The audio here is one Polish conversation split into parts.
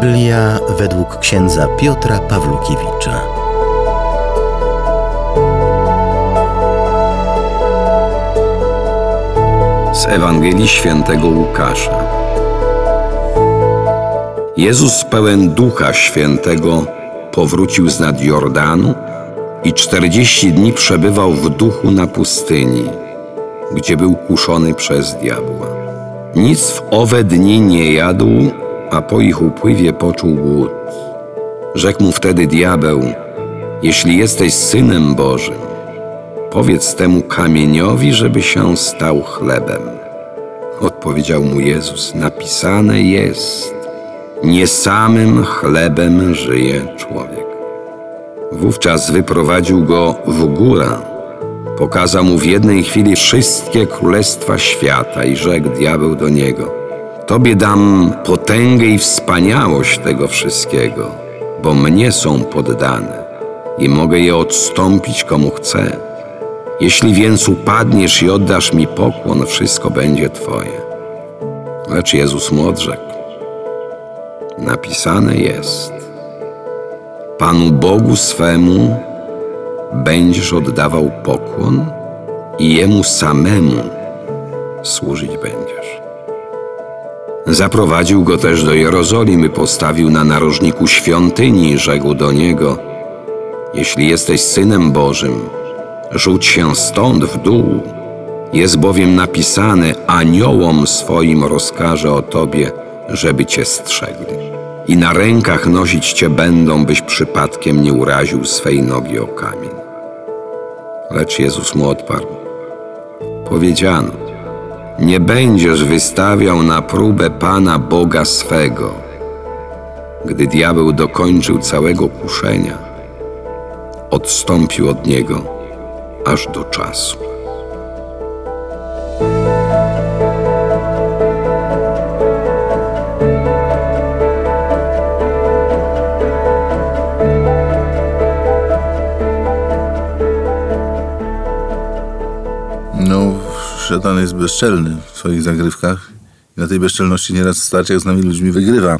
Biblia według księdza Piotra Pawlukiewicza. Z Ewangelii Świętego Łukasza. Jezus pełen Ducha Świętego powrócił z nad Jordanu i czterdzieści dni przebywał w duchu na pustyni, gdzie był kuszony przez diabła. Nic w owe dni nie jadł, a po ich upływie poczuł głód. Rzekł mu wtedy diabeł: Jeśli jesteś synem Bożym, powiedz temu kamieniowi, żeby się stał chlebem. Odpowiedział mu Jezus: Napisane jest: Nie samym chlebem żyje człowiek. Wówczas wyprowadził go w górę, pokazał mu w jednej chwili wszystkie królestwa świata i rzekł diabeł do niego: Tobie dam potęgę i wspaniałość tego wszystkiego, bo mnie są poddane i mogę je odstąpić komu chcę. Jeśli więc upadniesz i oddasz mi pokłon, wszystko będzie Twoje. Lecz Jezus mu odrzekł: Napisane jest: Panu Bogu swemu będziesz oddawał pokłon i Jemu samemu służyć będziesz. Zaprowadził go też do Jerozolimy, postawił na narożniku świątyni i rzekł do niego: Jeśli jesteś synem Bożym, rzuć się stąd w dół. Jest bowiem napisane: Aniołom swoim rozkaże o tobie, żeby cię strzegli. I na rękach nosić cię będą, byś przypadkiem nie uraził swej nogi o kamień. Lecz Jezus mu odparł: Powiedziano: Nie będziesz wystawiał na próbę Pana Boga swego. Gdy diabeł dokończył całego kuszenia, odstąpił od niego aż do czasu. No, szatan jest bezczelny w swoich zagrywkach i na tej bezczelności nieraz w starciach z nami ludźmi wygrywa.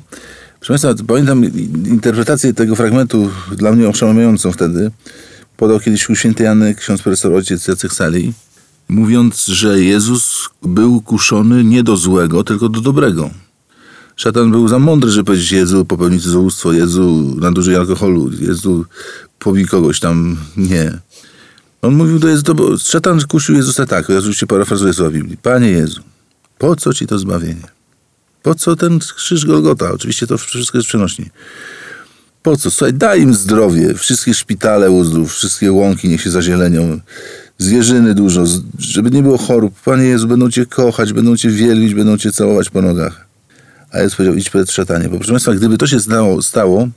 Proszę Państwa, pamiętam interpretację tego fragmentu dla mnie oszałamiającą wtedy. Podał kiedyś u świętej Jany ksiądz profesor ojciec Jacek Sali, mówiąc, że Jezus był kuszony nie do złego, tylko do dobrego. Szatan był za mądry, żeby powiedzieć Jezu, popełnić cudzołóstwo, Jezu, nadużyj alkoholu, Jezu, pobij kogoś tam. Nie. On mówił do Jezusa, bo szatan kusił Jezusa tak, ja oczywiście parafrazuję słowa Biblii. Panie Jezu, po co ci to zbawienie? Po co ten krzyż Golgota? Oczywiście to wszystko jest przenośni. Po co? Słuchaj, daj im zdrowie. Wszystkie szpitale uzdrów, wszystkie łąki niech się zazielenią. Zwierzyny dużo, żeby nie było chorób. Panie Jezu, będą Cię kochać, będą Cię wielbić, będą Cię całować po nogach. A Jezus powiedział, idź przed szatanie. Bo proszę Państwa, gdyby to się stało, stało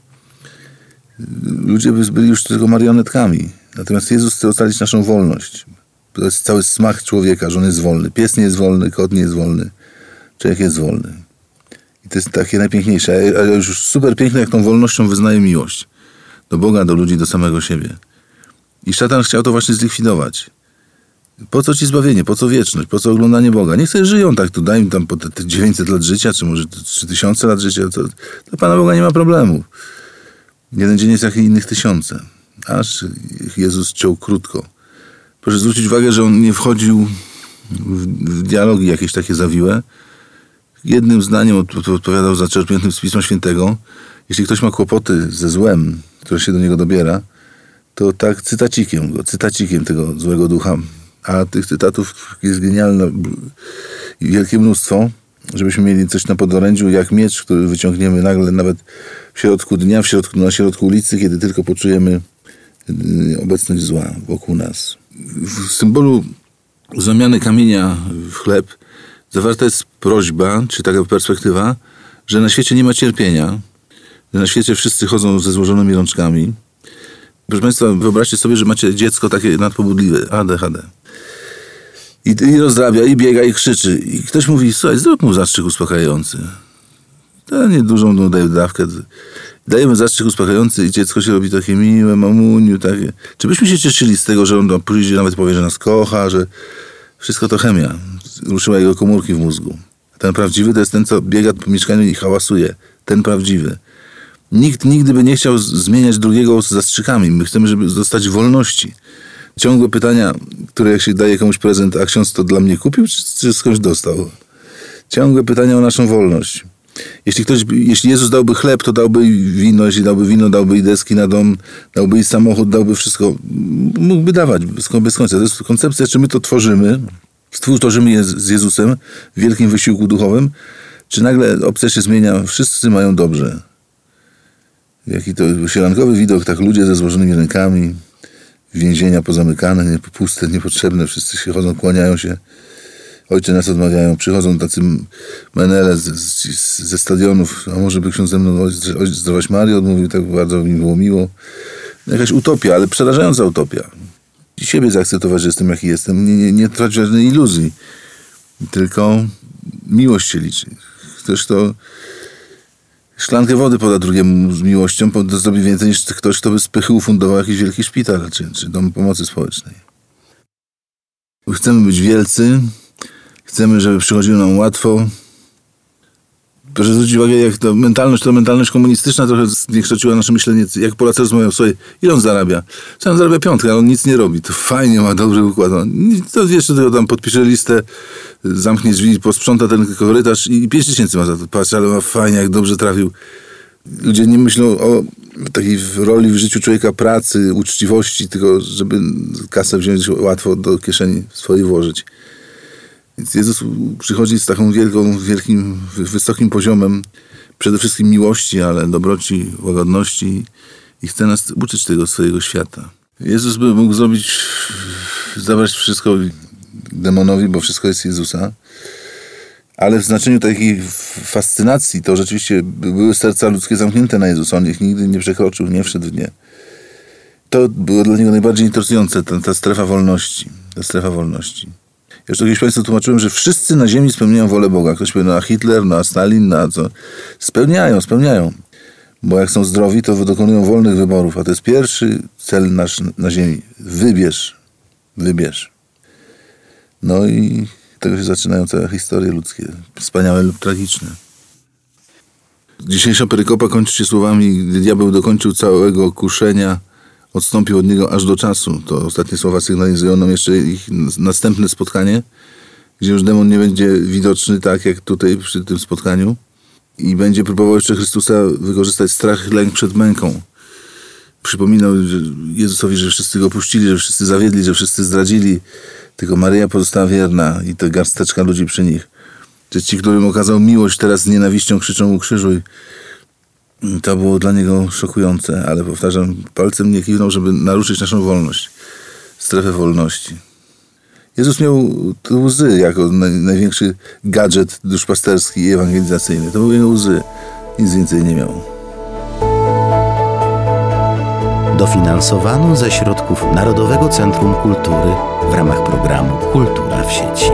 ludzie by byli już tylko marionetkami. Natomiast Jezus chce ocalić naszą wolność. To jest cały smak człowieka, że on jest wolny. Pies nie jest wolny, kot nie jest wolny. Człowiek jest wolny. I to jest takie najpiękniejsze. Ale już super piękne, jak tą wolnością wyznaje miłość. Do Boga, do ludzi, do samego siebie. I szatan chciał to właśnie zlikwidować. Po co ci zbawienie? Po co wieczność? Po co oglądanie Boga? Niech sobie żyją tak, tu daj im tam po te, te 900 lat życia, czy może 3000 lat życia. To, to Pana Boga nie ma problemu. Jeden dzień jest jak innych tysiące. Aż Jezus ciął krótko. Proszę zwrócić uwagę, że on nie wchodził w, w dialogi jakieś takie zawiłe. Jednym zdaniem odpowiadał zaczerpniętym z Pisma Świętego. Jeśli ktoś ma kłopoty ze złem, które się do niego dobiera, to tak cytacikiem go, cytacikiem tego złego ducha. A tych cytatów jest genialne, wielkie mnóstwo, żebyśmy mieli coś na podorędziu, jak miecz, który wyciągniemy nagle nawet w środku dnia, w środku, na środku ulicy, kiedy tylko poczujemy obecność zła wokół nas. W symbolu zamiany kamienia w chleb zawarta jest prośba, czy taka perspektywa, że na świecie nie ma cierpienia, że na świecie wszyscy chodzą ze złożonymi rączkami. Proszę Państwa, wyobraźcie sobie, że macie dziecko takie nadpobudliwe, ADHD. I, I rozrabia, i biega, i krzyczy. I ktoś mówi, słuchaj, zrób mu zastrzyk uspokajający. Niedużą no, daje dawkę. Dajemy zastrzyk uspokajający i dziecko się robi takie miłe, mamuniu, takie. Czy byśmy się cieszyli z tego, że on pójdzie, nawet powie, że nas kocha, że wszystko to chemia. Ruszyła jego komórki w mózgu. Ten prawdziwy to jest ten, co biega po mieszkaniu i hałasuje. Ten prawdziwy. Nikt nigdy by nie chciał zmieniać drugiego z zastrzykami. My chcemy, żeby zostać w wolności. Ciągłe pytania, które jak się daje komuś prezent, a ksiądz to dla mnie kupił, czy, czy skądś dostał? Ciągłe pytania o naszą wolność. Jeśli ktoś, jeśli Jezus dałby chleb, to dałby wino, jeśli dałby wino, dałby i deski na dom, dałby i samochód, dałby wszystko. Mógłby dawać bez, końca. To jest koncepcja, czy my to tworzymy, współtworzymy je z Jezusem w wielkim wysiłku duchowym, czy nagle opcja się zmienia, wszyscy mają dobrze. Jaki to sielankowy widok, tak ludzie ze złożonymi rękami, więzienia pozamykane, puste, niepotrzebne, wszyscy się chodzą, kłaniają się. Ojcze nas odmawiają, przychodzą tacy menele z, z, ze stadionów, a może by ksiądz ze mną ojciec ojciec Zdrowaś odmówił, tak bardzo mi było miło. Jakaś utopia, ale przerażająca utopia. I siebie zaakceptować, że jestem jaki jestem, nie, nie, nie tracić żadnej iluzji, tylko miłość się liczy. Ktoś, kto szklankę wody poda drugiemu z miłością, zrobi więcej niż ktoś, kto by z pychy ufundował jakiś wielki szpital czy, czy dom pomocy społecznej. Chcemy być wielcy, chcemy, żeby przychodziło nam łatwo. Proszę zwrócić uwagę, jak to mentalność, to mentalność komunistyczna trochę zniekształciła nasze myślenie. Jak Polacy rozmawiają sobie, ile on zarabia? Co on zarabia piątkę, ale on nic nie robi. To fajnie, ma dobry układ. On, to jeszcze tylko tam podpisze listę, zamknie drzwi, posprząta ten korytarz i pięć tysięcy ma za to. Patrz, ale ma fajnie, jak dobrze trafił. Ludzie nie myślą o takiej roli w życiu człowieka pracy, uczciwości, tylko żeby kasę wziąć łatwo do kieszeni swojej włożyć. Więc Jezus przychodzi z taką wielką, wielkim, wy- wysokim poziomem przede wszystkim miłości, ale dobroci, łagodności i chce nas uczyć tego swojego świata. Jezus by mógł zrobić, zabrać wszystko demonowi, bo wszystko jest Jezusa, ale w znaczeniu takiej fascynacji to rzeczywiście były serca ludzkie zamknięte na Jezusa. On ich nigdy nie przekroczył, nie wszedł w nie. To było dla niego najbardziej interesujące, ta, ta strefa wolności. Ta strefa wolności. Jeszcze kiedyś Państwu tłumaczyłem, że wszyscy na ziemi spełniają wolę Boga. Ktoś powie, no a Hitler, no a Stalin, no a co? Spełniają, spełniają. Bo jak są zdrowi, to dokonują wolnych wyborów. A to jest pierwszy cel nasz na ziemi. Wybierz. Wybierz. No i tego się zaczynają całe historie ludzkie. Wspaniałe lub tragiczne. Dzisiejsza perykopa kończy się słowami, diabeł dokończył całego kuszenia, odstąpił od niego aż do czasu. To ostatnie słowa sygnalizują nam jeszcze ich następne spotkanie, gdzie już demon nie będzie widoczny tak jak tutaj przy tym spotkaniu i będzie próbował jeszcze Chrystusa wykorzystać strach, lęk przed męką. Przypominał Jezusowi, że wszyscy go puścili, że wszyscy zawiedli, że wszyscy zdradzili, tylko Maryja pozostała wierna i to garsteczka ludzi przy nich. Że ci, którym okazał miłość, teraz z nienawiścią krzyczą ukrzyżuj. To było dla niego szokujące, ale powtarzam, palcem nie kiwnął, żeby naruszyć naszą wolność, strefę wolności. Jezus miał łzy jako naj, największy gadżet duszpasterski i ewangelizacyjny. To były jego łzy. Nic więcej nie miał. Dofinansowano ze środków Narodowego Centrum Kultury w ramach programu Kultura w sieci.